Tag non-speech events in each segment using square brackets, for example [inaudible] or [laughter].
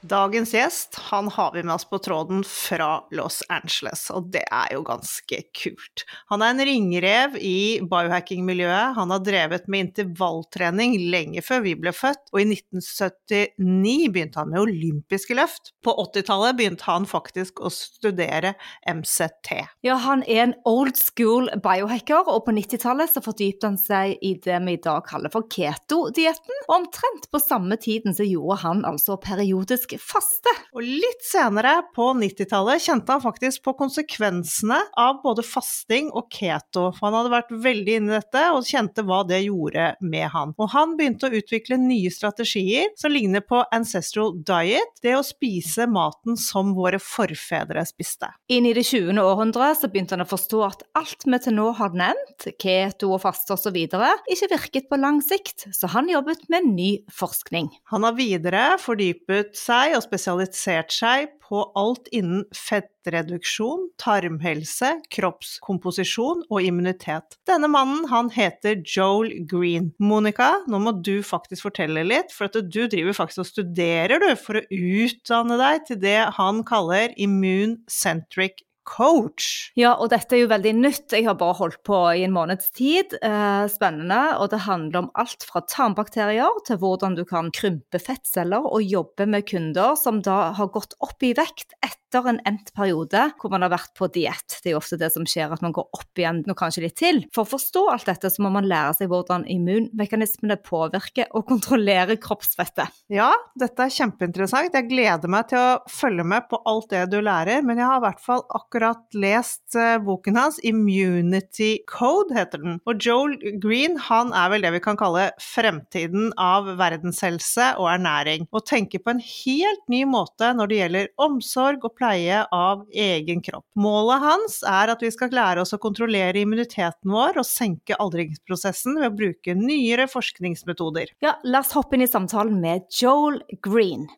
Dagens gjest han har vi med oss på tråden fra Los Angeles, og det er jo ganske kult. Han er en ringrev i biohacking-miljøet, han har drevet med intervalltrening lenge før vi ble født, og i 1979 begynte han med olympiske løft. På 80-tallet begynte han faktisk å studere MCT. Ja, han er en old school biohacker, og på 90-tallet så fordypte han seg i det vi i dag kaller for keto-dietten, omtrent på samme tiden så gjorde han altså periodisk faste. Og litt senere, på 90-tallet, kjente han faktisk på konsekvensene av både fasting og keto, for han hadde vært veldig inne i dette og kjente hva det gjorde med han. Og han begynte å utvikle nye strategier som ligner på ancestral diet, det å spise maten som våre forfedre spiste. Inn i det 20. århundre så begynte han å forstå at alt vi til nå har nevnt, keto og faste osv., ikke virket på lang sikt, så han jobbet med ny forskning. Han har videre fordypet seg og spesialisert seg på alt innen fettreduksjon, tarmhelse, kroppskomposisjon og immunitet. Denne mannen han heter Joel Green. Monica, nå må du faktisk fortelle litt, for at du driver faktisk og studerer du, for å utdanne deg til det han kaller immune-centric coach. Ja, og dette er jo veldig nytt. Jeg har bare holdt på i en måneds tid. Eh, spennende. Og det handler om alt fra tarmbakterier til hvordan du kan krympe fettceller og jobbe med kunder som da har gått opp i vekt etter en endt periode hvor man har vært på diett. Det er jo ofte det som skjer, at man går opp igjen og kanskje litt til. For å forstå alt dette så må man lære seg hvordan immunmekanismene påvirker og kontrollerer kroppsfettet. Ja, dette er kjempeinteressant. Jeg gleder meg til å følge med på alt det du lærer, men jeg har i hvert fall akkurat lest uh, boken hans, 'Immunity Code', heter den. Og Joel Green han er vel det vi kan kalle fremtiden av verdenshelse og ernæring, og tenker på en helt ny måte når det gjelder omsorg og pleie av egen kropp. Målet hans er at vi skal lære oss å kontrollere immuniteten vår og senke aldringsprosessen ved å bruke nyere forskningsmetoder. Ja, la oss hoppe inn i samtalen med Joel Green.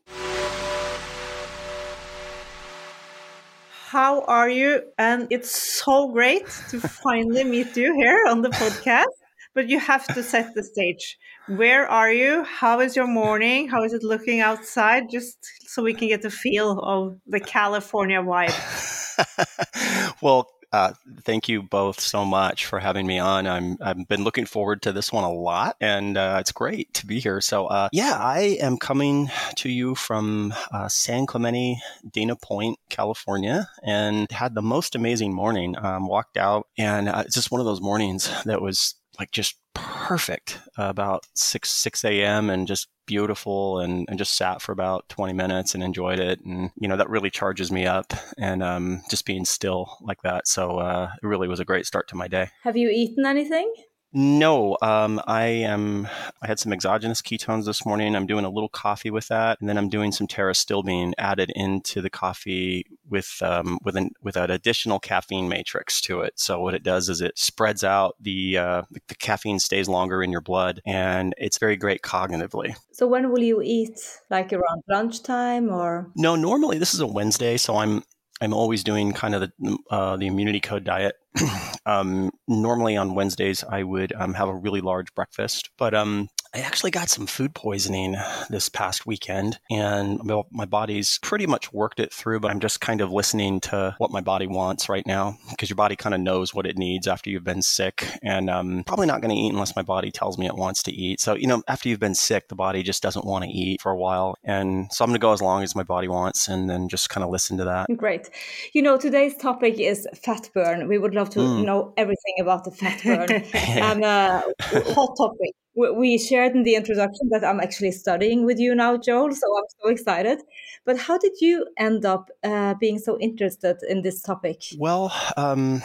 How are you? And it's so great to finally meet you here on the podcast. But you have to set the stage. Where are you? How is your morning? How is it looking outside? Just so we can get the feel of the California vibe. [laughs] well, uh, thank you both so much for having me on. I'm I've been looking forward to this one a lot, and uh, it's great to be here. So uh, yeah, I am coming to you from uh, San Clemente, Dana Point, California, and had the most amazing morning. Um, walked out, and uh, it's just one of those mornings that was like just perfect about 6 6 a.m and just beautiful and, and just sat for about 20 minutes and enjoyed it. And you know that really charges me up and um, just being still like that. So uh, it really was a great start to my day. Have you eaten anything no, um, I am. I had some exogenous ketones this morning. I'm doing a little coffee with that, and then I'm doing some Terra still being added into the coffee with um, with an with an additional caffeine matrix to it. So what it does is it spreads out the uh, the caffeine stays longer in your blood, and it's very great cognitively. So when will you eat? Like around lunchtime or? No, normally this is a Wednesday, so I'm I'm always doing kind of the uh, the immunity code diet. Um, normally on Wednesdays, I would um, have a really large breakfast, but um, I actually got some food poisoning this past weekend, and my body's pretty much worked it through, but I'm just kind of listening to what my body wants right now because your body kind of knows what it needs after you've been sick. And I'm um, probably not going to eat unless my body tells me it wants to eat. So, you know, after you've been sick, the body just doesn't want to eat for a while. And so I'm going to go as long as my body wants and then just kind of listen to that. Great. You know, today's topic is fat burn. We would love to mm. know everything about the fat [laughs] burn. and a [laughs] hot topic we shared in the introduction that I'm actually studying with you now, Joel. So I'm so excited. But how did you end up uh, being so interested in this topic? Well, um,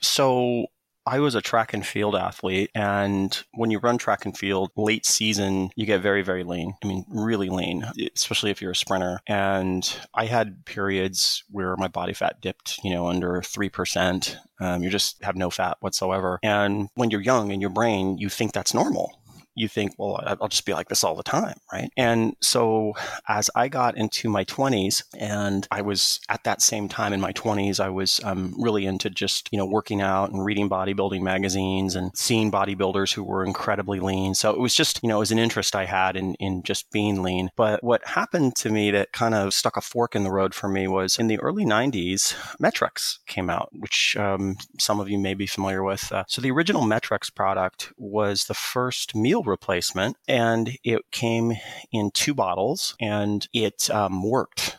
so I was a track and field athlete, and when you run track and field late season, you get very, very lean. I mean, really lean, especially if you're a sprinter. And I had periods where my body fat dipped, you know, under 3%. Um, you just have no fat whatsoever. And when you're young in your brain, you think that's normal you think, well, I'll just be like this all the time, right? And so as I got into my 20s, and I was at that same time in my 20s, I was um, really into just, you know, working out and reading bodybuilding magazines and seeing bodybuilders who were incredibly lean. So it was just, you know, it was an interest I had in, in just being lean. But what happened to me that kind of stuck a fork in the road for me was in the early 90s, Met-Rx came out, which um, some of you may be familiar with. Uh, so the original Met-Rx product was the first meal replacement, and it came in two bottles, and it um, worked.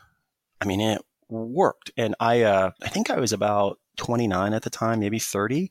I mean, it worked, and I uh, I think I was about 29 at the time, maybe 30,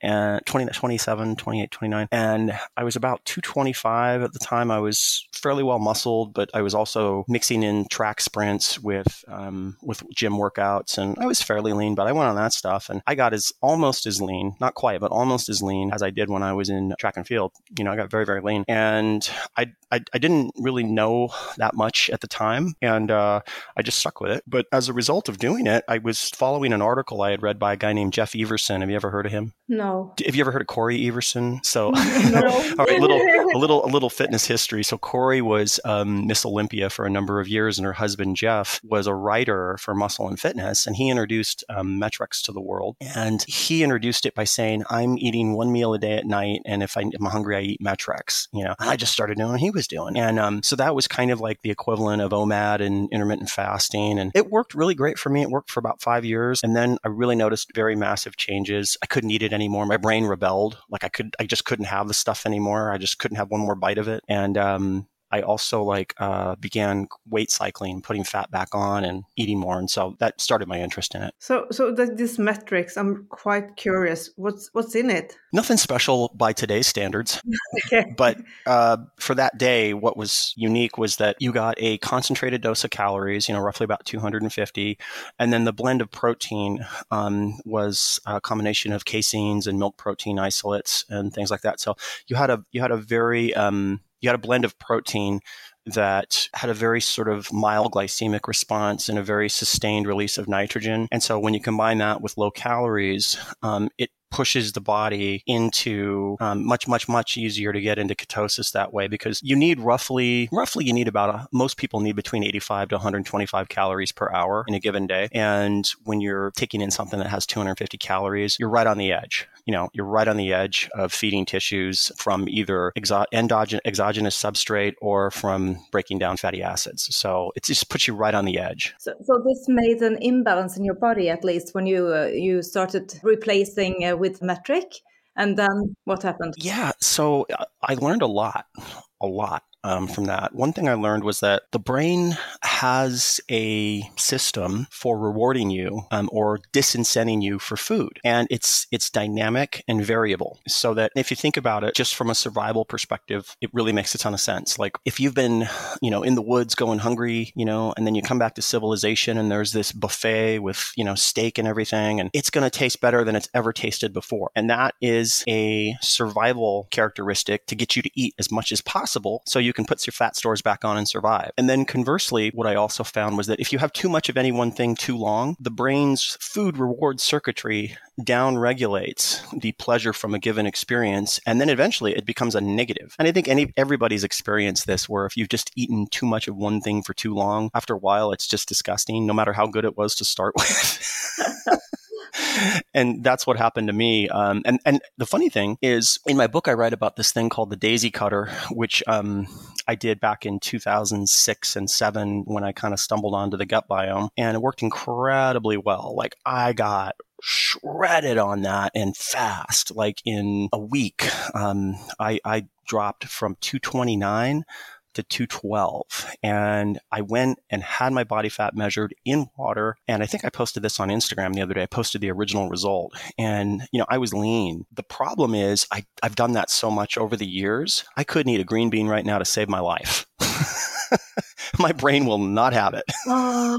and 20, 27, 28, 29. And I was about 225 at the time. I was fairly well muscled, but I was also mixing in track sprints with, um, with gym workouts. And I was fairly lean, but I went on that stuff and I got as almost as lean, not quite, but almost as lean as I did when I was in track and field. You know, I got very, very lean. And I, I, I didn't really know that much at the time. And uh, I just stuck with it. But as a result of doing it, I was following an article I had read by a guy named Jeff Everson. Have you ever heard of him? No. Have you ever heard of Cory Everson? So, [laughs] [laughs] all right, little a little a little fitness history. So Corey was um, Miss Olympia for a number of years, and her husband Jeff was a writer for Muscle and Fitness, and he introduced um, Met-Rx to the world. And he introduced it by saying, "I'm eating one meal a day at night, and if I'm hungry, I eat Met-Rx." You know, and I just started doing what he was doing, and um, so that was kind of like the equivalent of OMAD and intermittent fasting, and it worked really great for me. It worked for about five years, and then I really noticed very massive changes. I couldn't eat it anymore. My brain rebelled. Like I could, I just couldn't have the stuff anymore. I just couldn't have one more bite of it. And um, I also like uh, began weight cycling, putting fat back on, and eating more, and so that started my interest in it. So, so the, this Met-Rx, I'm quite curious. What's what's in it? Nothing special by today's standards, [laughs] okay. but uh, for that day, what was unique was that you got a concentrated dose of calories, you know, roughly about 250, and then the blend of protein um, was a combination of caseins and milk protein isolates and things like that. So you had a you had a very um, you had a blend of protein that had a very sort of mild glycemic response and a very sustained release of nitrogen. And so when you combine that with low calories, um, it pushes the body into um, much much much easier to get into ketosis that way because you need roughly roughly you need about a, most people need between 85 to 125 calories per hour in a given day and when you're taking in something that has 250 calories you're right on the edge you know you're right on the edge of feeding tissues from either exo- endogenous exogenous substrate or from breaking down fatty acids. So it just puts you right on the edge. So, so this made an imbalance in your body at least when you uh, you started replacing uh, with Met-Rx and then what happened? Yeah so uh, i learned a lot a lot um, from that. One thing I learned was that the brain has a system for rewarding you um, or disincenting you for food, and it's it's dynamic and variable. So that if you think about it, just from a survival perspective, it really makes a ton of sense. Like if you've been, you know, in the woods going hungry, you know, and then you come back to civilization and there's this buffet with you know steak and everything, and it's going to taste better than it's ever tasted before, and that is a survival characteristic to get you to eat as much as possible, so you can put your fat stores back on and survive. And then conversely, what I also found was that if you have too much of any one thing too long, the brain's food reward circuitry down regulates the pleasure from a given experience and then eventually it becomes a negative. and i think any everybody's experienced this where if you've just eaten too much of one thing for too long after a while it's just disgusting no matter how good it was to start [laughs] with and that's what happened to me. Um, and and the funny thing is, in my book, I write about this thing called the daisy cutter, which um, I did back in 2006 and seven when I kind of stumbled onto the gut biome, and it worked incredibly well. Like I got shredded on that and fast. Like in a week, um, I, I dropped from 229 to 212. And I went and had my body fat measured in water. And I think I posted this on Instagram the other day. I posted the original result. And, you know, I was lean. The problem is I, I've done that so much over the years. I couldn't eat a green bean right now to save my life. [laughs] [laughs] my brain will not have it. [laughs] oh,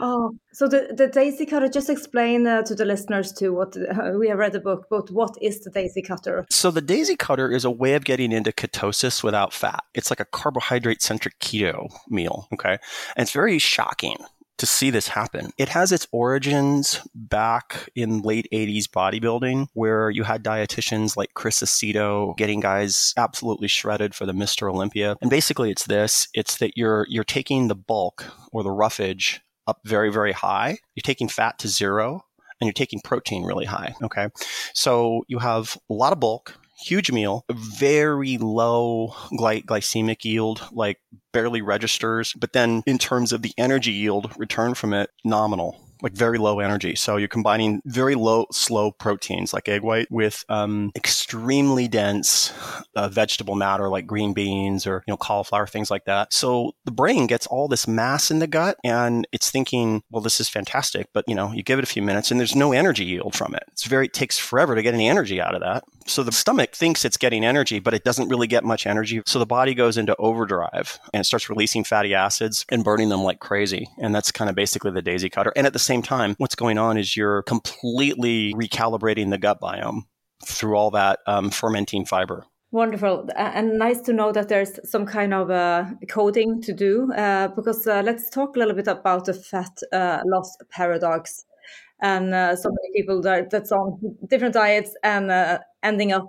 oh, so the, the daisy cutter, just explain uh, to the listeners too what uh, we have read the book, but what is the daisy cutter? So the daisy cutter is a way of getting into ketosis without fat. It's like a carbohydrate centric keto meal. Okay. And it's very shocking to see this happen. It has its origins back in late 80s bodybuilding, where you had dietitians like Chris Aceto getting guys absolutely shredded for the Mr. Olympia. And basically it's this, it's that you're you're taking the bulk or the roughage up very, very high. You're taking fat to zero and you're taking protein really high. Okay. So you have a lot of bulk, huge meal, very low gly- glycemic yield, like barely registers. But then in terms of the energy yield return from it, nominal like very low energy. So you're combining very low, slow proteins like egg white with um, extremely dense uh, vegetable matter like green beans or you know cauliflower, things like that. So the brain gets all this mass in the gut and it's thinking, well, this is fantastic, but you know, you give it a few minutes and there's no energy yield from it. It's very it takes forever to get any energy out of that. So the stomach thinks it's getting energy, but it doesn't really get much energy. So the body goes into overdrive and it starts releasing fatty acids and burning them like crazy. And that's kind of basically the daisy cutter. And at the same same time, what's going on is you're completely recalibrating the gut biome through all that um, fermenting fiber. Wonderful. And nice to know that there's some kind of uh, coding to do. Uh, because uh, let's talk a little bit about the fat uh, loss paradox. And uh, so many people that, that's on different diets and uh, ending up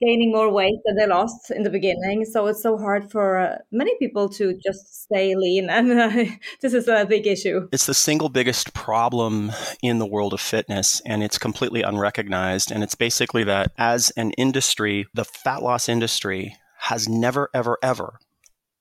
gaining more weight than they lost in the beginning. So it's so hard for uh, many people to just stay lean. [laughs] And uh, this is a big issue. It's the single biggest problem in the world of fitness, and it's completely unrecognized. And it's basically that as an industry, the fat loss industry has never, ever, ever,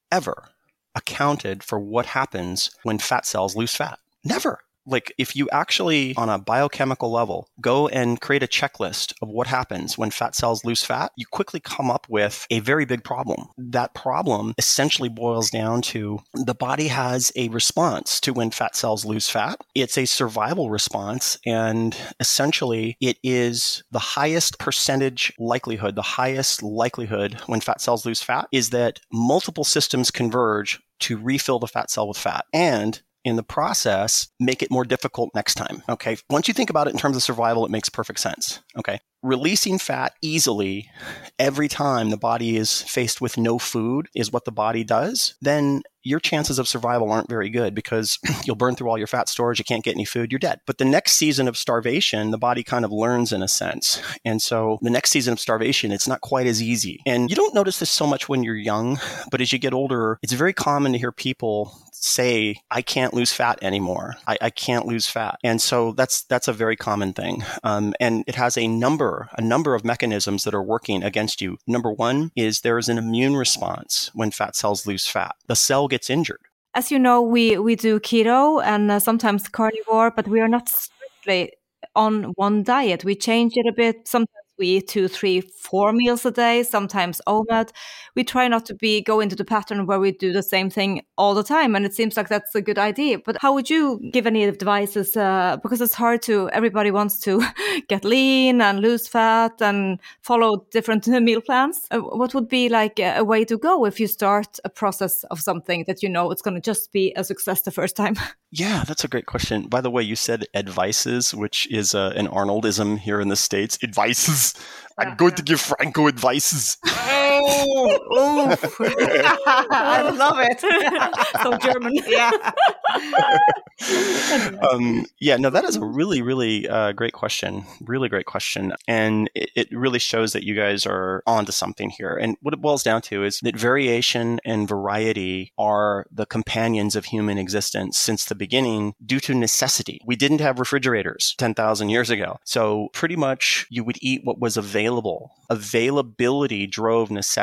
ever accounted for what happens when fat cells lose fat. Never like if you actually on a biochemical level go and create a checklist of what happens when fat cells lose fat you quickly come up with a very big problem. That problem essentially boils down to the body has a response to when fat cells lose fat. It's a survival response and essentially it is the highest percentage likelihood the highest likelihood when fat cells lose fat is that multiple systems converge to refill the fat cell with fat. And in the process make it more difficult next time. Okay. Once you think about it in terms of survival, it makes perfect sense. Okay. Releasing fat easily every time the body is faced with no food is what the body does, then your chances of survival aren't very good because [clears throat] you'll burn through all your fat storage, you can't get any food, you're dead. But the next season of starvation, the body kind of learns in a sense. And so the next season of starvation, it's not quite as easy. And you don't notice this so much when you're young, but as you get older, it's very common to hear people say, I can't lose fat anymore. I, I can't lose fat. And so that's that's a very common thing. Um, and it has a number, a number of mechanisms that are working against you. Number one is there is an immune response when fat cells lose fat. The cell gets injured. As you know, we, we do keto and uh, sometimes carnivore, but we are not strictly on one diet. We change it a bit. Sometimes we eat two, three, four meals a day, sometimes OMAD. We try not to be go into the pattern where we do the same thing all the time, and it seems like that's a good idea. But how would you give any advices? Uh, because it's hard to. Everybody wants to [laughs] get lean and lose fat and follow different [laughs] meal plans. Uh, what would be like a, a way to go if you start a process of something that you know it's going to just be a success the first time? [laughs] Yeah, that's a great question. By the way, you said advices, which is uh, an Arnoldism here in the states. Advices. I'm going to give Franco advices. Oh. [laughs] I love it. [laughs] so German. [laughs] yeah. um, yeah, no, that is a really, really uh, great question. Really great question. And it, it really shows that you guys are onto something here. And what it boils down to is that variation and variety are the companions of human existence since the beginning due to necessity. We didn't have refrigerators 10,000 years ago. So pretty much you would eat what was available. Availability drove necessity.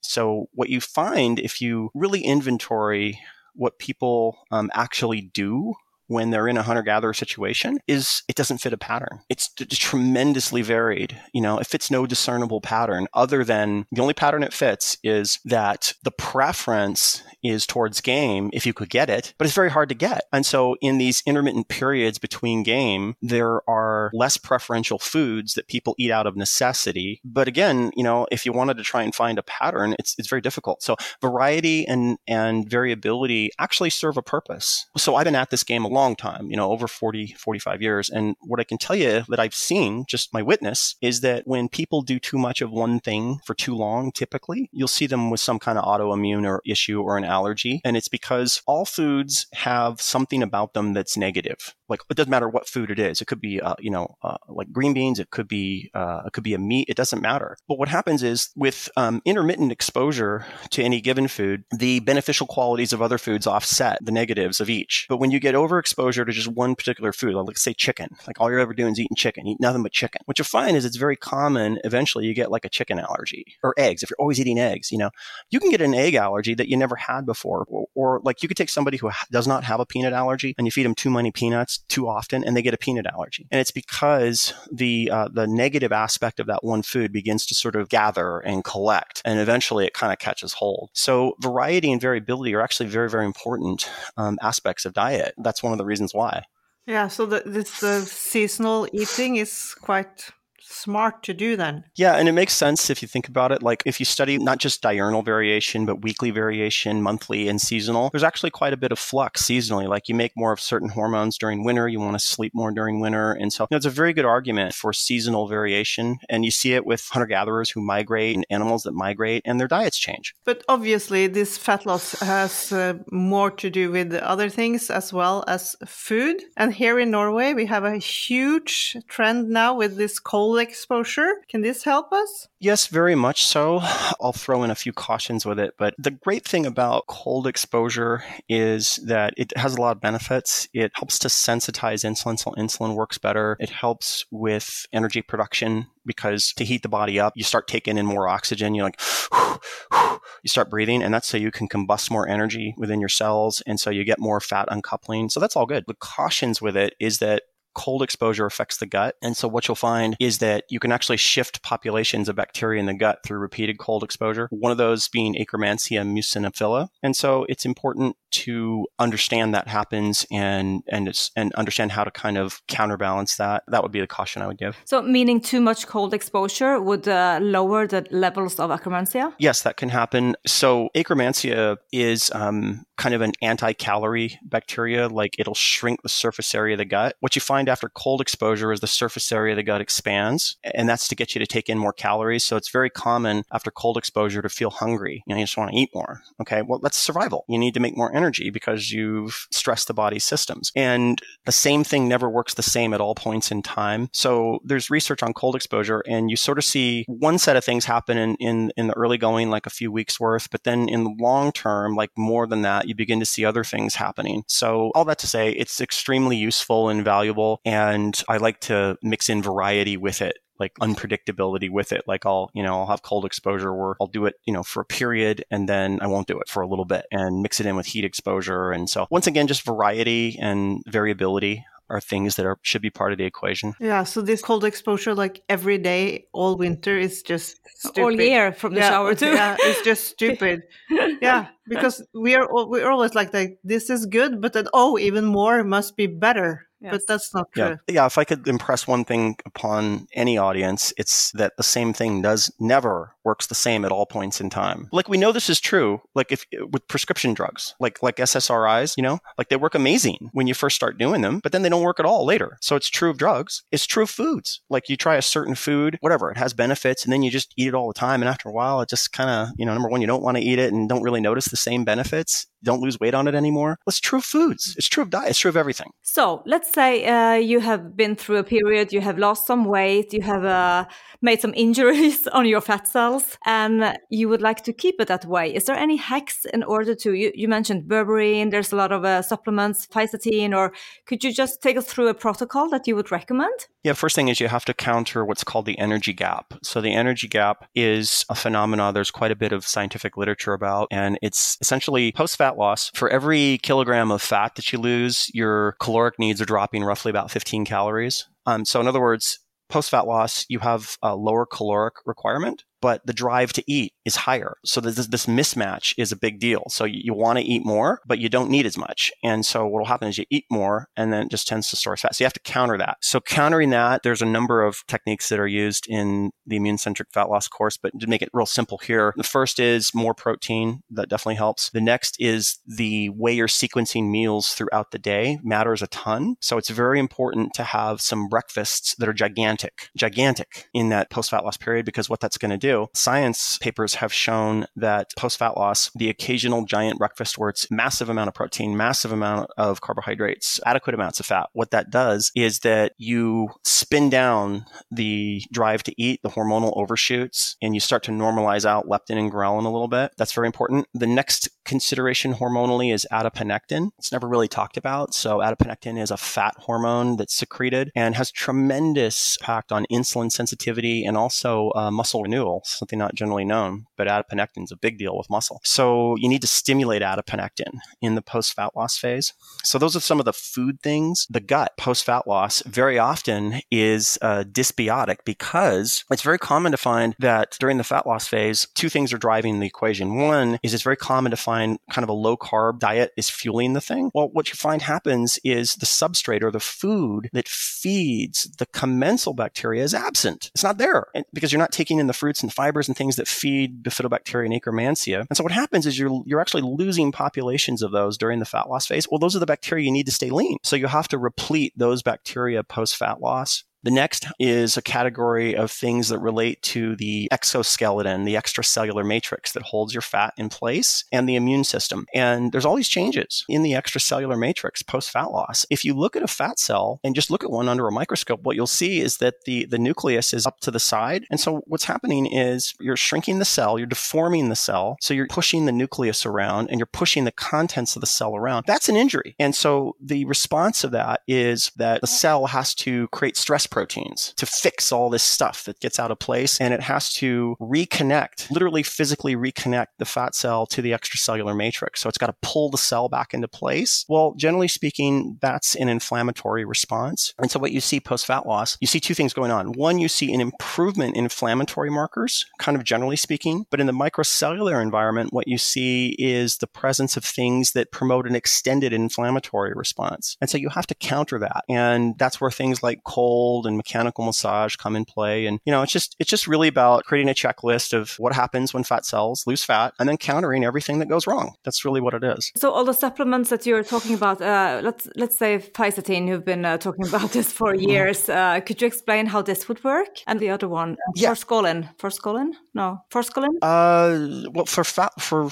So what you find if you really inventory what people um, actually do when they're in a hunter gatherer situation is it doesn't fit a pattern. It's t- tremendously varied. You know, it fits no discernible pattern other than the only pattern it fits is that the preference is towards game if you could get it, but it's very hard to get. And so in these intermittent periods between game, there are less preferential foods that people eat out of necessity. But again, you know, if you wanted to try and find a pattern, it's, it's very difficult. So variety and, and variability actually serve a purpose. So I've been at this game a long time, you know, over 40, 45 years. And what I can tell you that I've seen, just my witness, is that when people do too much of one thing for too long, typically, you'll see them with some kind of autoimmune or issue or an allergy. And it's because all foods have something about them that's negative. Like it doesn't matter what food it is. It could be, uh, you know, uh, like green beans. It could be, uh, it could be a meat. It doesn't matter. But what happens is with um, intermittent exposure to any given food, the beneficial qualities of other foods offset the negatives of each. But when you get overexposure to just one particular food, like let's say chicken, like all you're ever doing is eating chicken, eat nothing but chicken. What you'll find is it's very common. Eventually, you get like a chicken allergy or eggs. If you're always eating eggs, you know, you can get an egg allergy that you never had before, or, or like you could take somebody who does not have a peanut allergy and you feed them too many peanuts too often, and they get a peanut allergy. And it's because the uh, the negative aspect of that one food begins to sort of gather and collect, and eventually it kind of catches hold. So variety and variability are actually very very important um, aspects of diet. That's one of the reasons why. Yeah, so the, this the seasonal eating is quite smart to do then. Yeah, and it makes sense if you think about it. Like if you study not just diurnal variation, but weekly variation, monthly, and seasonal, there's actually quite a bit of flux seasonally. Like you make more of certain hormones during winter, you want to sleep more during winter. And so you know, it's a very good argument for seasonal variation. And you see it with hunter gatherers who migrate and animals that migrate, and their diets change. But obviously, this fat loss has uh, more to do with other things as well as food. And here in Norway, we have a huge trend now with this cold exposure. Can this help us? Yes, very much so. I'll throw in a few cautions with it. But the great thing about cold exposure is that it has a lot of benefits. It helps to sensitize insulin so insulin works better. It helps with energy production because to heat the body up, you start taking in more oxygen. You're like, [sighs] you start breathing, and that's so you can combust more energy within your cells. And so you get more fat uncoupling. So that's all good. The cautions with it is that cold exposure affects the gut. And so what you'll find is that you can actually shift populations of bacteria in the gut through repeated cold exposure. One of those being Akkermansia muciniphila. And so it's important to understand that happens and and it's, and understand how to kind of counterbalance that. That would be the caution I would give. So, meaning too much cold exposure would uh, lower the levels of Akkermansia? Yes, that can happen. So, Akkermansia is um, kind of an anti-calorie bacteria. Like it'll shrink the surface area of the gut. What you find after cold exposure is the surface area of the gut expands, and that's to get you to take in more calories. So it's very common after cold exposure to feel hungry. You, know, you just want to eat more. Okay, well that's survival. You need to make more energy because you've stressed the body's systems. And the same thing never works the same at all points in time. So there's research on cold exposure, and you sort of see one set of things happen in in, in the early going, like a few weeks worth, but then in the long term, like more than that, you begin to see other things happening. So all that to say, it's extremely useful and valuable, and I like to mix in variety with it like unpredictability with it. Like I'll, you know, I'll have cold exposure where I'll do it, you know, for a period and then I won't do it for a little bit and mix it in with heat exposure. And so once again, just variety and variability are things that are should be part of the equation. Yeah, so this cold exposure like every day all winter is just stupid. All year from the yeah, shower too. yeah, it's just [laughs] stupid. yeah, because we are we're always like like this is good, but then oh, even more must be better. But that's not true. Yeah. Yeah. If I could impress one thing upon any audience, it's that the same thing does never works the same at all points in time. Like we know this is true, like if with prescription drugs, like like SSRIs, you know, like they work amazing when you first start doing them, but then they don't work at all later. So it's true of drugs. It's true of foods. Like you try a certain food, whatever, it has benefits, and then you just eat it all the time, and after a while, it just kind of, you know, number one, you don't want to eat it and don't really notice the same benefits don't lose weight on it anymore. It's true of foods. It's true of diet. It's true of everything. So let's say uh, you have been through a period, you have lost some weight, you have uh, made some injuries [laughs] on your fat cells, and you would like to keep it that way. Is there any hacks in order to? You, you mentioned berberine. There's a lot of uh, supplements, fisetin, or could you just take us through a protocol that you would recommend? Yeah, first thing is you have to counter what's called the energy gap. So the energy gap is a phenomena. There's quite a bit of scientific literature about, and it's essentially post fat loss, for every kilogram of fat that you lose, your caloric needs are dropping roughly about 15 calories. Um, so, in other words, post fat loss, you have a lower caloric requirement but the drive to eat is higher. So this, this mismatch is a big deal. So you, you want to eat more, but you don't need as much. And so what will happen is you eat more and then it just tends to store fat. So you have to counter that. So countering that, there's a number of techniques that are used in the immune centric fat loss course, but to make it real simple here, the first is more protein. That definitely helps. The next is the way you're sequencing meals throughout the day matters a ton. So it's very important to have some breakfasts that are gigantic, gigantic in that post fat loss period because what that's going to do do. Science papers have shown that post fat loss, the occasional giant breakfast where it's massive amount of protein, massive amount of carbohydrates, adequate amounts of fat, what that does is that you spin down the drive to eat, the hormonal overshoots, and you start to normalize out leptin and ghrelin a little bit. That's very important. The next consideration hormonally is adiponectin. It's never really talked about. So adiponectin is a fat hormone that's secreted and has tremendous impact on insulin sensitivity and also uh, muscle renewal something not generally known, but adiponectin is a big deal with muscle. So you need to stimulate adiponectin in the post fat loss phase. So those are some of the food things. The gut post fat loss very often is uh, dysbiotic because it's very common to find that during the fat loss phase, two things are driving the equation. One is it's very common to find kind of a low carb diet is fueling the thing. Well, what you find happens is the substrate or the food that feeds the commensal bacteria is absent. It's not there because you're not taking in the fruits and and fibers and things that feed bifidobacteria and akkermansia. And so what happens is you're you're actually losing populations of those during the fat loss phase. Well, those are the bacteria you need to stay lean. So you have to replete those bacteria post fat loss. The next is a category of things that relate to the exoskeleton, the extracellular matrix that holds your fat in place, and the immune system. And there's all these changes in the extracellular matrix post fat loss. If you look at a fat cell and just look at one under a microscope, what you'll see is that the, the nucleus is up to the side. And so what's happening is you're shrinking the cell, you're deforming the cell. So you're pushing the nucleus around and you're pushing the contents of the cell around. That's an injury. And so the response of that is that the cell has to create stress proteins to fix all this stuff that gets out of place. And it has to reconnect, literally physically reconnect the fat cell to the extracellular matrix. So it's got to pull the cell back into place. Well, generally speaking, that's an inflammatory response. And so what you see post fat loss, you see two things going on. One, you see an improvement in inflammatory markers, kind of generally speaking. But in the microcellular environment, what you see is the presence of things that promote an extended inflammatory response. And so you have to counter that. And that's where things like cold and mechanical massage come in play. And, you know, it's just, it's just really about creating a checklist of what happens when fat cells lose fat and then countering everything that goes wrong. That's really what it is. So all the supplements that you're talking about, uh, let's, let's say fisetin, you've been uh, talking [laughs] about this for mm-hmm. years. Uh, could you explain how this would work? And the other one, yeah. forskolin. Forskolin? No, forskolin? Uh, well, for fat, for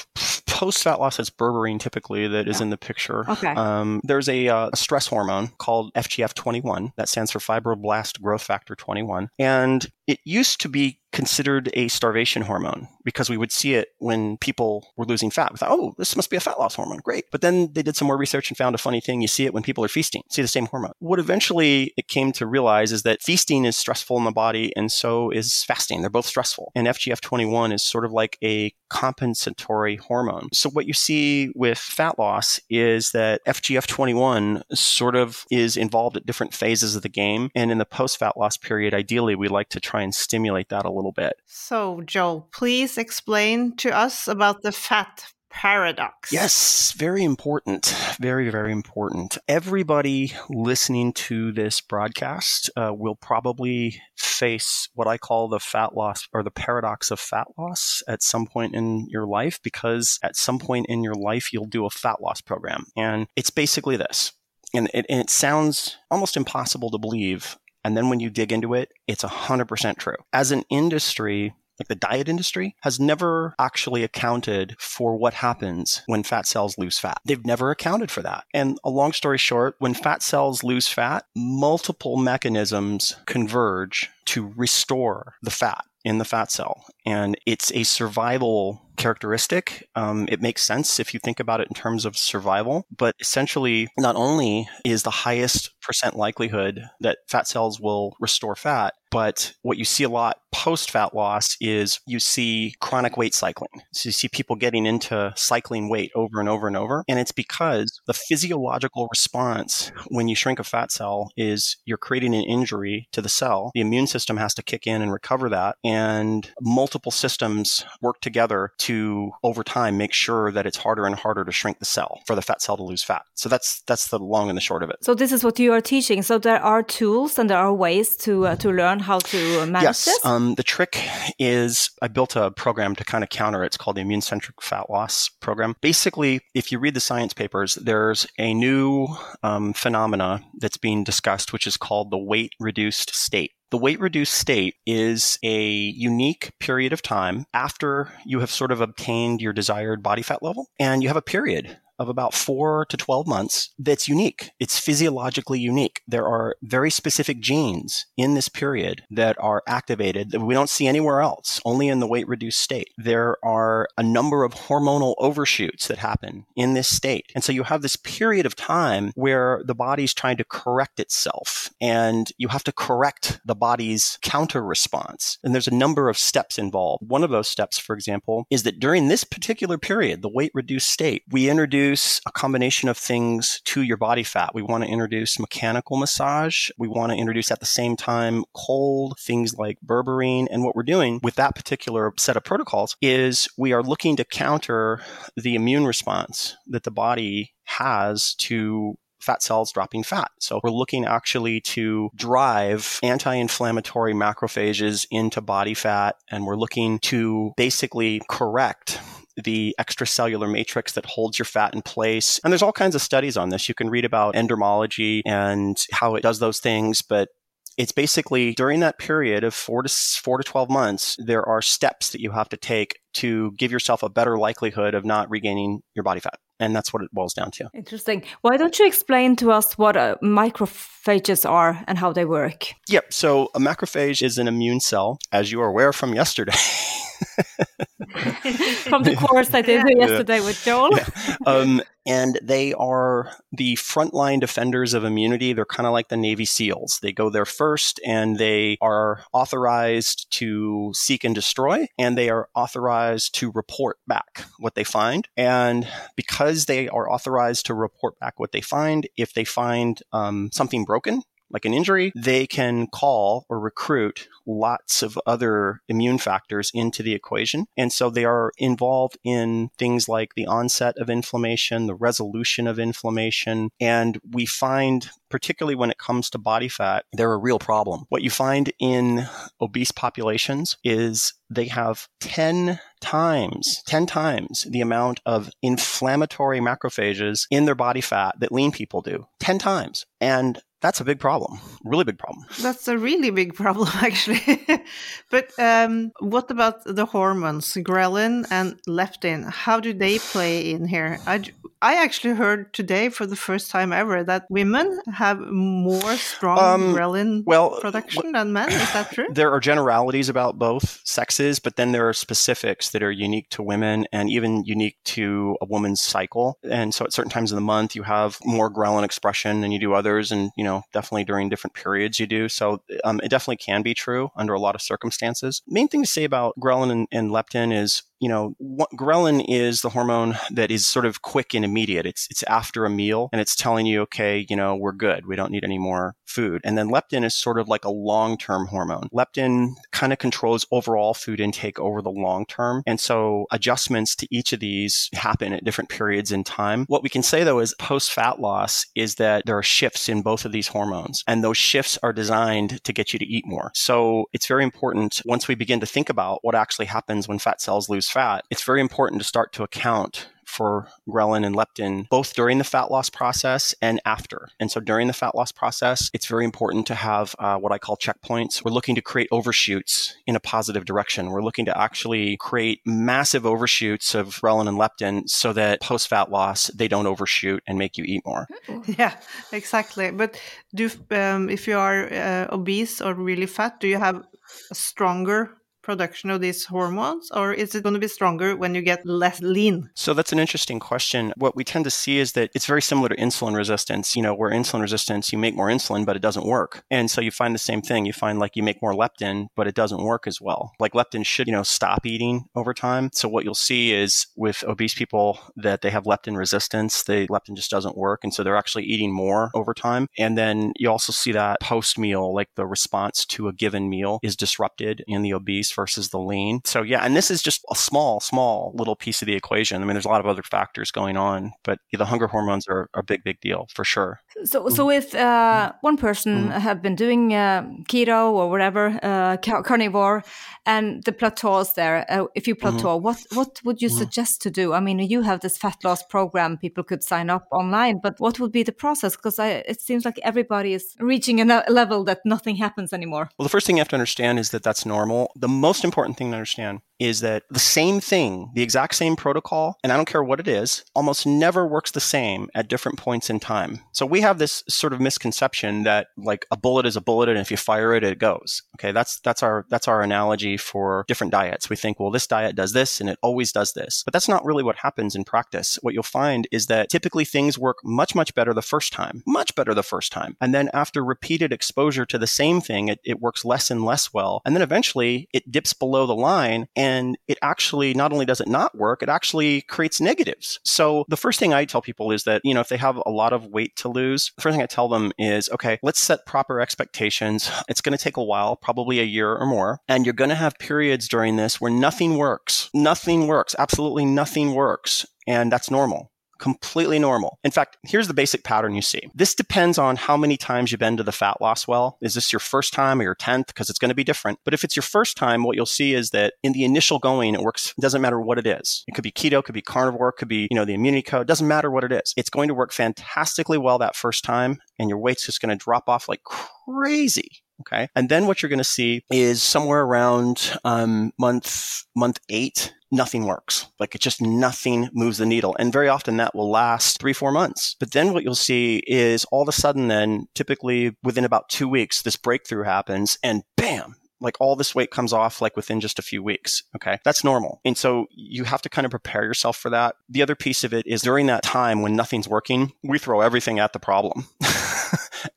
post fat loss, it's berberine typically that is yeah. in the picture. Okay. Um, there's a, uh, a stress hormone called FGF21 that stands for fibroblast growth factor 21. And it used to be considered a starvation hormone because we would see it when people were losing fat. We thought, oh, this must be a fat loss hormone. Great. But then they did some more research and found a funny thing. You see it when people are feasting, see the same hormone. What eventually it came to realize is that feasting is stressful in the body and so is fasting. They're both stressful. And FGF21 is sort of like a compensatory hormone. So what you see with fat loss is that FGF21 sort of is involved at different phases of the game. And in the post fat loss period, ideally, we like to try and stimulate that a little bit. So, Joel, please explain to us about the fat paradox. Yes, very important. Very, very important. Everybody listening to this broadcast uh, will probably face what I call the fat loss or the paradox of fat loss at some point in your life because at some point in your life you'll do a fat loss program. And it's basically this. And it, and it sounds almost impossible to believe. And then when you dig into it, it's 100% true. As an industry, like the diet industry, has never actually accounted for what happens when fat cells lose fat. They've never accounted for that. And a long story short, when fat cells lose fat, multiple mechanisms converge to restore the fat in the fat cell. And it's a survival characteristic. Um, it makes sense if you think about it in terms of survival. But essentially, not only is the highest percent likelihood that fat cells will restore fat, but what you see a lot post fat loss is you see chronic weight cycling. So you see people getting into cycling weight over and over and over. And it's because the physiological response when you shrink a fat cell is you're creating an injury to the cell. The immune system has to kick in and recover that. And multiple systems work together to over time make sure that it's harder and harder to shrink the cell for the fat cell to lose fat. So that's that's the long and the short of it. So this is what you are teaching. So there are tools and there are ways to uh, to learn how to manage yes, this. Um, the trick is I built a program to kind of counter. It's called the Immune Centric Fat Loss Program. Basically, if you read the science papers, there's a new um, phenomena that's being discussed, which is called the weight reduced state. The weight reduced state is a unique period of time after you have sort of obtained your desired body fat level, and you have a period of about four to 12 months that's unique. It's physiologically unique. There are very specific genes in this period that are activated that we don't see anywhere else, only in the weight reduced state. There are a number of hormonal overshoots that happen in this state. And so you have this period of time where the body's trying to correct itself and you have to correct the body's counter response. And there's a number of steps involved. One of those steps, for example, is that during this particular period, the weight reduced state, we introduce a combination of things to your body fat. We want to introduce mechanical massage. We want to introduce at the same time cold things like berberine. And what we're doing with that particular set of protocols is we are looking to counter the immune response that the body has to fat cells dropping fat. So we're looking actually to drive anti-inflammatory macrophages into body fat and we're looking to basically correct the extracellular matrix that holds your fat in place. And there's all kinds of studies on this. You can read about endermology and how it does those things, but it's basically during that period of four to four to 12 months, there are steps that you have to take to give yourself a better likelihood of not regaining your body fat. And that's what it boils down to. Interesting. Why don't you explain to us what uh, macrophages are and how they work? Yep. So a macrophage is an immune cell, as you are aware from yesterday. [laughs] from the course I did [laughs] yesterday with Joel. Yeah. Um, and they are the frontline defenders of immunity. They're kind of like the Navy SEALs. They go there first and they are authorized to seek and destroy, and they are authorized to report back what they find. And because they are authorized to report back what they find, if they find um, something broken, like an injury, they can call or recruit lots of other immune factors into the equation. And so they are involved in things like the onset of inflammation, the resolution of inflammation. And we find, particularly when it comes to body fat, they're a real problem. What you find in obese populations is they have 10 times, 10 times the amount of inflammatory macrophages in their body fat that lean people do. 10 times. And that's a big problem, really big problem. That's a really big problem, [laughs] actually. but um, what about the hormones, ghrelin and leptin? How do they play in here? I, I actually heard today for the first time ever that women have more strong um, ghrelin well, production than men. Is that true? There are generalities about both sexes, but then there are specifics that are unique to women and even unique to a woman's cycle. And so at certain times of the month, you have more ghrelin expression than you do others. And, you know, definitely during different periods you do. So um, it definitely can be true under a lot of circumstances. Main thing to say about ghrelin and, and leptin is you know, what, ghrelin is the hormone that is sort of quick and immediate. It's it's after a meal and it's telling you, okay, you know, we're good. We don't need any more food. And then leptin is sort of like a long-term hormone. Leptin kind of controls overall food intake over the long term. And so adjustments to each of these happen at different periods in time. What we can say though is post fat loss is that there are shifts in both of these hormones and those shifts are designed to get you to eat more. So it's very important once we begin to think about what actually happens when fat cells lose fat, it's very important to start to account for ghrelin and leptin both during the fat loss process and after. And so during the fat loss process, it's very important to have uh, what I call checkpoints. We're looking to create overshoots in a positive direction. We're looking to actually create massive overshoots of ghrelin and leptin so that post fat loss, they don't overshoot and make you eat more. Yeah, exactly. But do um, if you are uh, obese or really fat, do you have a stronger production of these hormones, or is it going to be stronger when you get less lean? So that's an interesting question. What we tend to see is that it's very similar to insulin resistance. You know, where insulin resistance, you make more insulin, but it doesn't work. And so you find the same thing. You find like you make more leptin, but it doesn't work as well. Like leptin should, you know, stop eating over time. So what you'll see is with obese people that they have leptin resistance, the leptin just doesn't work. And so they're actually eating more over time. And then you also see that post meal, like the response to a given meal is disrupted in the obese versus the lean. So yeah, and this is just a small, small little piece of the equation. I mean, there's a lot of other factors going on, but the hunger hormones are a big, big deal for sure. So, so if uh, one person mm. have been doing uh, keto or whatever, uh, carnivore, and the plateaus there, uh, if you mm-hmm. plateau, mm. what what would you mm. suggest to do? I mean, you have this fat loss program; people could sign up online, but what would be the process? Because it seems like everybody is reaching a level that nothing happens anymore. Well, the first thing you have to understand is that that's normal. The most important thing to understand is that the same thing, the exact same protocol, and I don't care what it is, almost never works the same at different points in time. So we have this sort of misconception that like a bullet is a bullet and if you fire it it goes. Okay, that's that's our that's our analogy for different diets. We think, well, this diet does this and it always does this. But that's not really what happens in practice. What you'll find is that typically things work much much better the first time. Much better the first time. And then after repeated exposure to the same thing, it, it works less and less well. And then eventually it dips below the line and and it actually not only does it not work, it actually creates negatives. So the first thing I tell people is that, you know, if they have a lot of weight to lose, the first thing I tell them is, okay, let's set proper expectations. It's going to take a while, probably a year or more. And you're going to have periods during this where nothing works. Nothing works. Absolutely nothing works. And that's normal completely normal. In fact, here's the basic pattern you see. This depends on how many times you've been to the fat loss well. Is this your first time or your 10th? Because it's going to be different. But if it's your first time, what you'll see is that in the initial going, it works, it doesn't matter what it is. It could be keto, could be carnivore, could be, you know, the immunity code, doesn't matter what it is. It's going to work fantastically well that first time and your weight's just going to drop off like crazy Okay. And then what you're going to see is somewhere around um, month month eight, nothing works. Like it just nothing moves the needle. And very often that will last three, four months. But then what you'll see is all of a sudden, then typically within about two weeks, this breakthrough happens and bam, like all this weight comes off like within just a few weeks. Okay. That's normal. And so you have to kind of prepare yourself for that. The other piece of it is during that time when nothing's working, we throw everything at the problem. [laughs]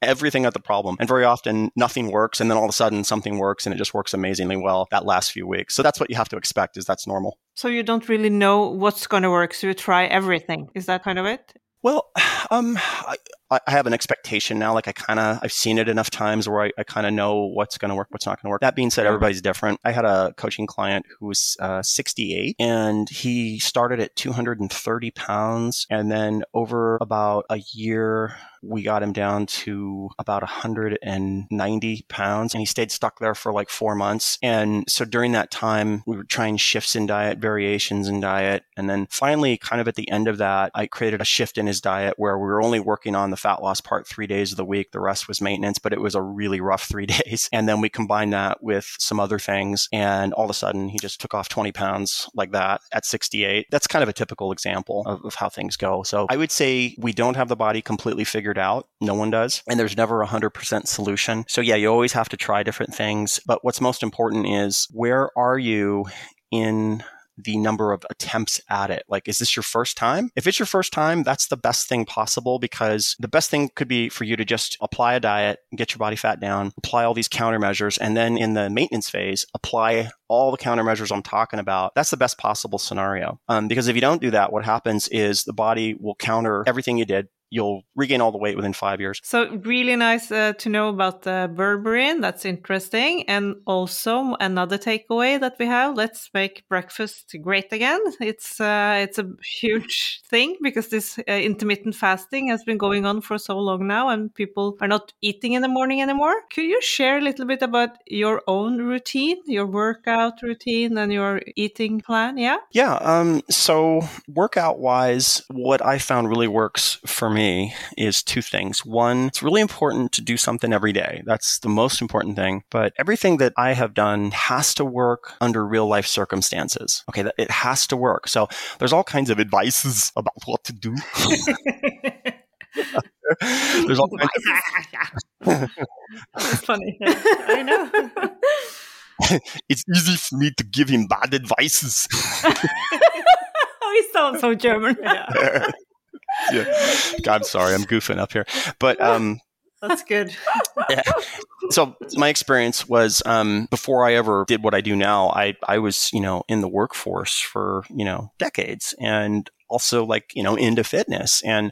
everything at the problem. And very often nothing works. And then all of a sudden something works and it just works amazingly well that last few weeks. So that's what you have to expect is that's normal. So you don't really know what's going to work. So you try everything. Is that kind of it? Well, [sighs] um, I, I have an expectation now. Like I kind of, I've seen it enough times where I, I kind of know what's going to work, what's not going to work. That being said, everybody's different. I had a coaching client who was uh, 68 and he started at 230 pounds. And then over about a year, we got him down to about 190 pounds and he stayed stuck there for like four months. And so during that time, we were trying shifts in diet, variations in diet. And then finally, kind of at the end of that, I created a shift in his diet where we were only working on the fat loss part three days of the week. The rest was maintenance, but it was a really rough three [laughs] days. And then we combined that with some other things. And all of a sudden, he just took off 20 pounds like that at 68. That's kind of a typical example of, of how things go. So I would say we don't have the body completely figured out. No one does. And there's never a 100% solution. So yeah, you always have to try different things. But what's most important is where are you in the number of attempts at it. Like, is this your first time? If it's your first time, that's the best thing possible because the best thing could be for you to just apply a diet, get your body fat down, apply all these countermeasures, and then in the maintenance phase, apply all the countermeasures I'm talking about. That's the best possible scenario. Um, because if you don't do that, what happens is the body will counter everything you did you'll regain all the weight within five years. So really nice uh, to know about the berberine. That's interesting. And also another takeaway that we have: let's make breakfast great again. It's uh, it's a huge [laughs] thing because this uh, intermittent fasting has been going on for so long now, and people are not eating in the morning anymore. Could you share a little bit about your own routine, your workout routine, and your eating plan? Yeah. Yeah. Um. So workout wise, what I found really works for me me is two things. One, it's really important to do something every day. That's the most important thing. But everything that I have done has to work under real life circumstances. Okay, it has to work. So there's all kinds of advices [laughs] about what to do. [laughs] there's all kinds of It's funny. [laughs] I know. it's easy for me to give him bad advices. oh, he sounds so German. Yeah [laughs] yeah. I'm sorry, I'm goofing up here, but um, that's good. [laughs] yeah. So my experience was um, before I ever did what I do now, I I was you know in the workforce for you know decades, and also like you know into fitness. And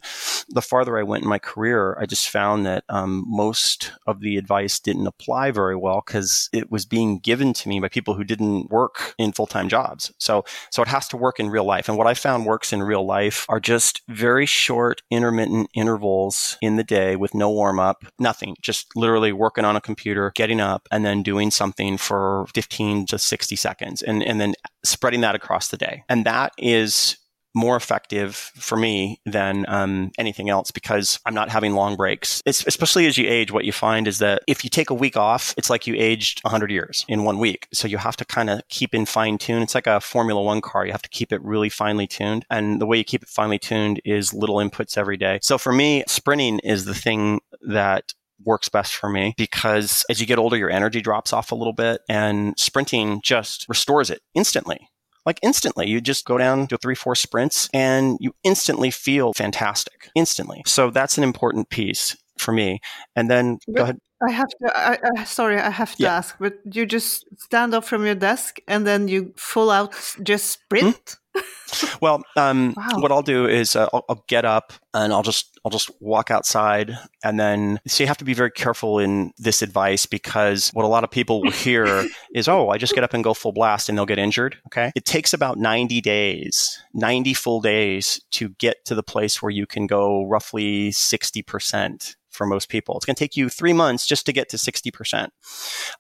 the farther i went in my career i just found that um, most of the advice didn't apply very well because it was being given to me by people who didn't work in full-time jobs. So so it has to work in real life. And what i found works in real life are just very short intermittent intervals in the day with no warm-up nothing. Just literally working on a computer getting up and then doing something for 15 to 60 seconds and and then spreading that across the day. And that is more effective for me than um, anything else because I'm not having long breaks. It's, especially as you age, what you find is that if you take a week off, it's like you aged 100 years in one week. So you have to kind of keep in fine tune. It's like a Formula One car. You have to keep it really finely tuned. And the way you keep it finely tuned is little inputs every day. So for me, sprinting is the thing that works best for me because as you get older, your energy drops off a little bit and sprinting just restores it instantly like instantly. You just go down to three, four sprints and you instantly feel fantastic, instantly. So that's an important piece for me. And then but go ahead. I have to, I, I, sorry, I have to yeah. ask, but you just stand up from your desk and then you full out just sprint? Hmm? [laughs] well, um, wow. what I'll do is uh, I'll, I'll, get up and I'll just I'll just walk outside, and then so you have to be very careful in this advice because what a lot of people will hear [laughs] is, "Oh, I just get up and go full blast," and they'll get injured. Okay, it takes about ninety days, ninety full days to get to the place where you can go roughly sixty percent for most people. It's going to take you three months just to get to 60%.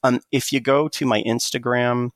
Um, if you go to my Instagram,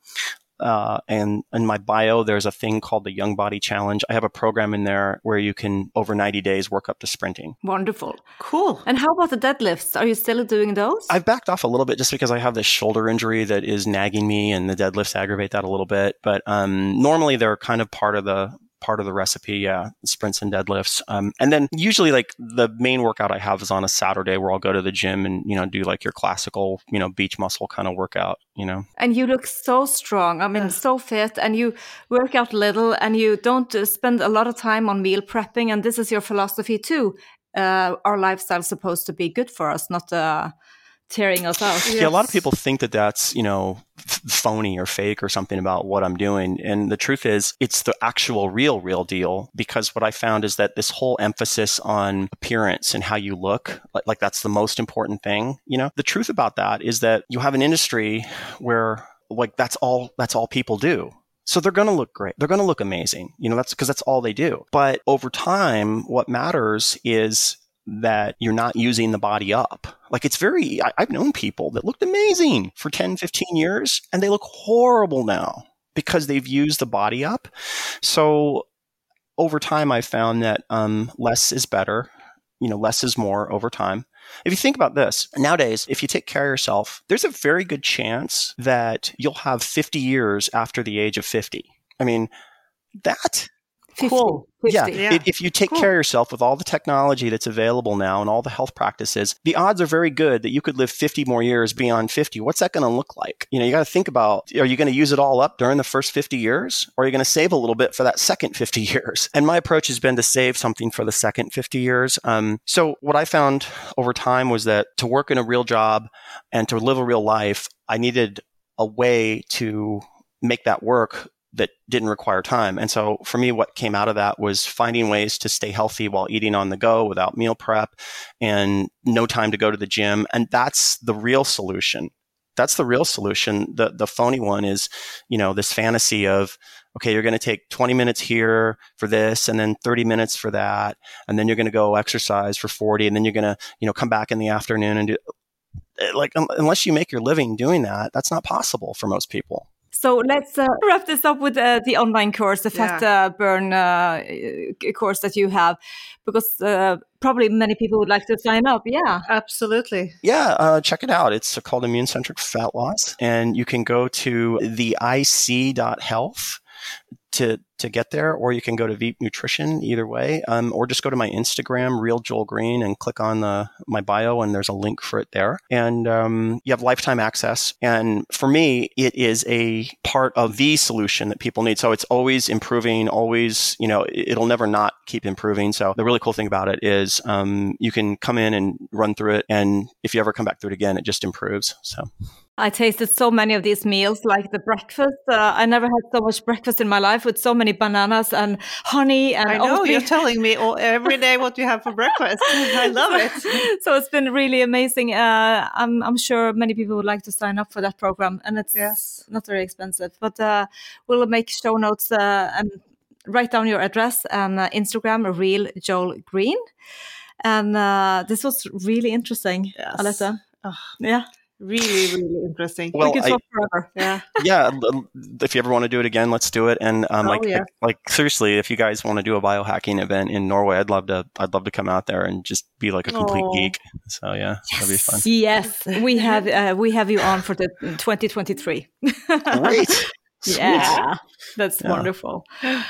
uh, and in my bio, there's a thing called the Young Body Challenge. I have a program in there where you can, over 90 days, work up to sprinting. Wonderful. Cool. And how about the deadlifts? Are you still doing those? I've backed off a little bit just because I have this shoulder injury that is nagging me, and the deadlifts aggravate that a little bit. But um, normally, they're kind of part of the part of the recipe. Yeah, sprints and deadlifts. Um, and then usually like the main workout I have is on a Saturday where I'll go to the gym and you know do like your classical you know beach muscle kind of workout. You know. And you look so strong. I mean, so fit, and you work out little, and you don't uh, spend a lot of time on meal prepping. And this is your philosophy too. Uh, our lifestyle's supposed to be good for us, not uh, tearing us out. Yeah, a lot of people think that that's, you know, phony or fake or something about what I'm doing. And the truth is, it's the actual real, real deal. Because what I found is that this whole emphasis on appearance and how you look, like, like that's the most important thing. You know, the truth about that is that you have an industry where like that's all that's all people do so they're going to look great. They're going to look amazing. You know, that's because that's all they do. But over time, what matters is that you're not using the body up. Like it's very, I, have known people that looked amazing for 10, 15 years and they look horrible now because they've used the body up. So over time, I've found that um, less is better. You know, less is more over time. If you think about this, nowadays, if you take care of yourself, there's a very good chance that you'll have 50 years after the age of 50. I mean, that 50. Cool. 50. Yeah, Yeah. If, if you take care of yourself with all the technology that's available now and all the health practices, the odds are very good that you could live 50 more years beyond 50. What's that going to look like? You know, you got to think about are you going to use it all up during the first 50 years or are you going to save a little bit for that second 50 [laughs] years? And my approach has been to save something for the second 50 years. Um, so what I found over time was that to work in a real job and to live a real life, I needed a way to make that work that didn't require time. And so for me, what came out of that was finding ways to stay healthy while eating on the go without meal prep and no time to go to the gym. And that's the real solution. That's the real solution. The, the phony one is, you know, this fantasy of, okay, you're going to take 20 minutes here for this and then 30 minutes for that. And then you're going to go exercise for 40 and then you're going to, you know, come back in the afternoon and do eh, like, un- unless you make your living doing that, that's not possible for most people. So let's uh, wrap this up with uh, the online course, the Fat uh, Burn uh, course that you have, because uh, probably many people would like to sign up. Yeah. Absolutely. Yeah, uh, check it out. It's called Immune Centric Fat Loss, and you can go to the ic.health to to get there, or you can go to Veep Nutrition. Either way, um, or just go to my Instagram, Real Joel Greene, and click on the my bio, and there's a link for it there. And um, you have lifetime access. And for me, it is a part of the solution that people need. So it's always improving, always you know it'll never not keep improving. So the really cool thing about it is um, you can come in and run through it, and if you ever come back through it again, it just improves. So. I tasted so many of these meals, like the breakfast. Uh, I never had so much breakfast in my life with so many bananas and honey and I know you're [laughs] telling me all, every day what you have for breakfast. [laughs] I [laughs] love it. so it's been really amazing. Uh, I'm, I'm sure many people would like to sign up for that program, and it's Yes. not very expensive. But uh, we'll make show notes uh, and write down your address and uh, Instagram, real Joel Greene. And uh, this was really interesting, Yes. Aletta. Oh, Yeah, really, really interesting. Well, we could I- talk forever. yeah. [laughs] yeah, if you ever want to do it again, let's do it. And um, Oh, like, yeah. like, like seriously, if you guys want to do a biohacking event in Norway, I'd love to. I'd love to come out there and just be like a complete Oh. geek. So yeah, that'd be fun. Yes, [laughs] we have uh, we have you on for the 2023. Great. [laughs] Yeah, that's Yeah. wonderful.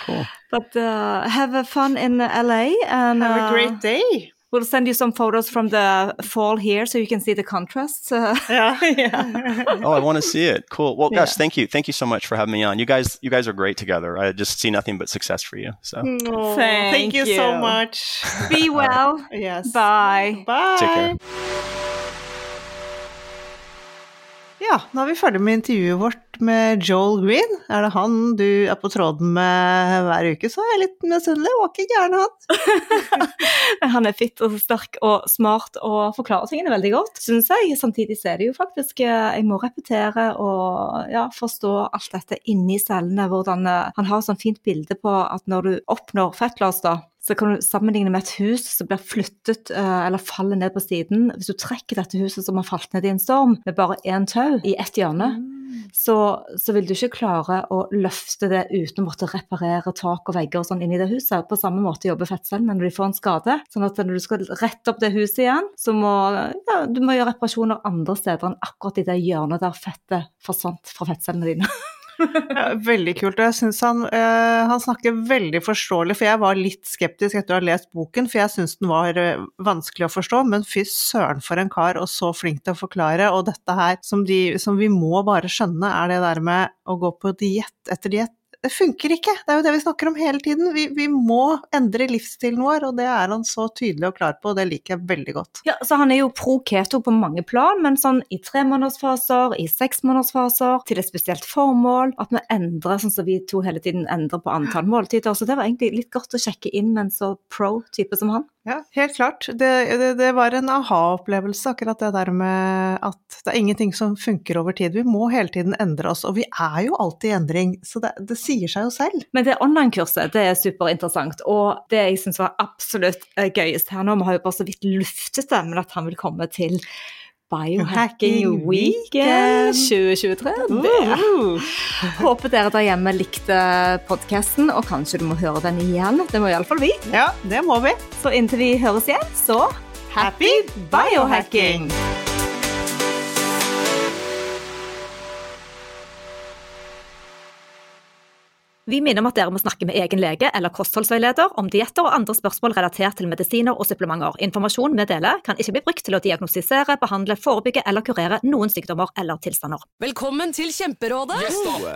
Cool. But uh, have a fun in LA and Have a uh, great day. We'll send you some photos from the fall here so you can see the contrasts. [laughs] Uh, Yeah. yeah. Oh, I want to see it. Cool. Well, gosh, Yeah. thank you. Thank you so much for having me on. You guys, you guys are great together. I just see nothing but success for you. So Oh, Thank thank you, so much. Be well. Yes. Bye. Bye. take care. Ja, nå er vi ferdig med intervjuet vårt med Joel Green. Er det han du er på tråden med hver uke, så er jeg litt misunnelig. Var ikke gæren, han. [laughs] Han er fitt og sterk og smart og forklarer tingene veldig godt, syns jeg. Samtidig så er det jo faktisk eh, Jeg må repetere og ja, forstå alt dette inni cellene. Hvordan eh, Han har sånn fint bilde på at når du oppnår fettlås, da, så kan du sammenligne med et hus som blir flyttet eh, eller faller ned på siden. Hvis du trekker dette huset som har falt ned i en storm, med bare én tau i ett hjørne, så, så vil du ikke klare å løfte det uten å måtte reparere tak og vegger og sånn inni det huset. På samme måte jobber fettcellene når de får en skade. Sånn at når du skal rette opp det huset igjen, så må ja, du må gjøre reparasjoner andre steder enn akkurat i det hjørnet der fettet forsvant fra fettcellene dine. [laughs] [laughs] Ja, veldig kult. Og jeg syns han, uh, han snakker veldig forståelig, for jeg var litt skeptisk etter å ha lest boken, for jeg syns den var uh, vanskelig å forstå, men fy søren for en kar, og så flink til å forklare. Og dette her som, de, som vi må bare skjønne, er det der med å gå på diett etter diett. Det funker ikke! Det er jo det vi snakker om hele tiden. Vi, vi må endre livsstilen vår, og det er han så tydelig og klar på, og det liker jeg veldig godt. Ja, så Han er jo pro keto på mange plan, men sånn i tremånedersfaser, i seksmånedersfaser, til et spesielt formål. At vi endrer sånn som vi to hele tiden endrer på antall måltider. Så det var egentlig litt godt å sjekke inn med en så pro-type som han. Ja, helt klart. Det, det, det var en aha-opplevelse, akkurat det der med at det er ingenting som funker over tid. Vi må hele tiden endre oss, og vi er jo alltid i endring, så det, det sier seg jo selv. Men det online-kurset det er superinteressant, og det jeg syns var absolutt eh, gøyest her nå, vi har jo bare så vidt luftet det, men at han vil komme til Biohacking Weekend 2023. Det. Håper dere der hjemme likte podkasten, og kanskje du må høre den igjen. Det må iallfall vi. Ja, det må vi. Så inntil vi høres igjen, så happy biohacking! Vi minner om at dere må snakke med egen lege eller kostholdsveileder om dietter og andre spørsmål relatert til medisiner og supplementer. Informasjon vi deler kan ikke bli brukt til å diagnostisere, behandle, forebygge eller kurere noen sykdommer eller tilstander. Velkommen til Kjemperådet!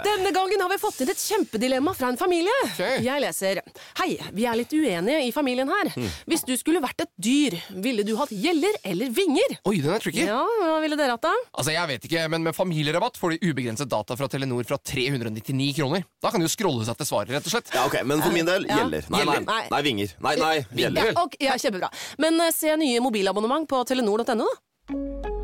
Denne gangen har vi fått inn et kjempedilemma fra en familie. Jeg leser Hei, vi er litt uenige i familien her. Hvis du skulle vært et dyr, ville du hatt gjeller eller vinger? Oi, den er tricky. Ja, Hva ville dere hatt, da? Altså, jeg vet ikke, men med familierabatt får de ubegrenset data fra Telenor fra 399 kroner. Da kan de jo scrolle seg til svaret, rett og slett. Ja, ok, Men for min del Ja. gjelder. Nei, nei, Nei. nei, vinger. Nei, nei, Ja, okay, ja, Kjempebra. Men eh, se nye mobilabonnement på telenor.no, da.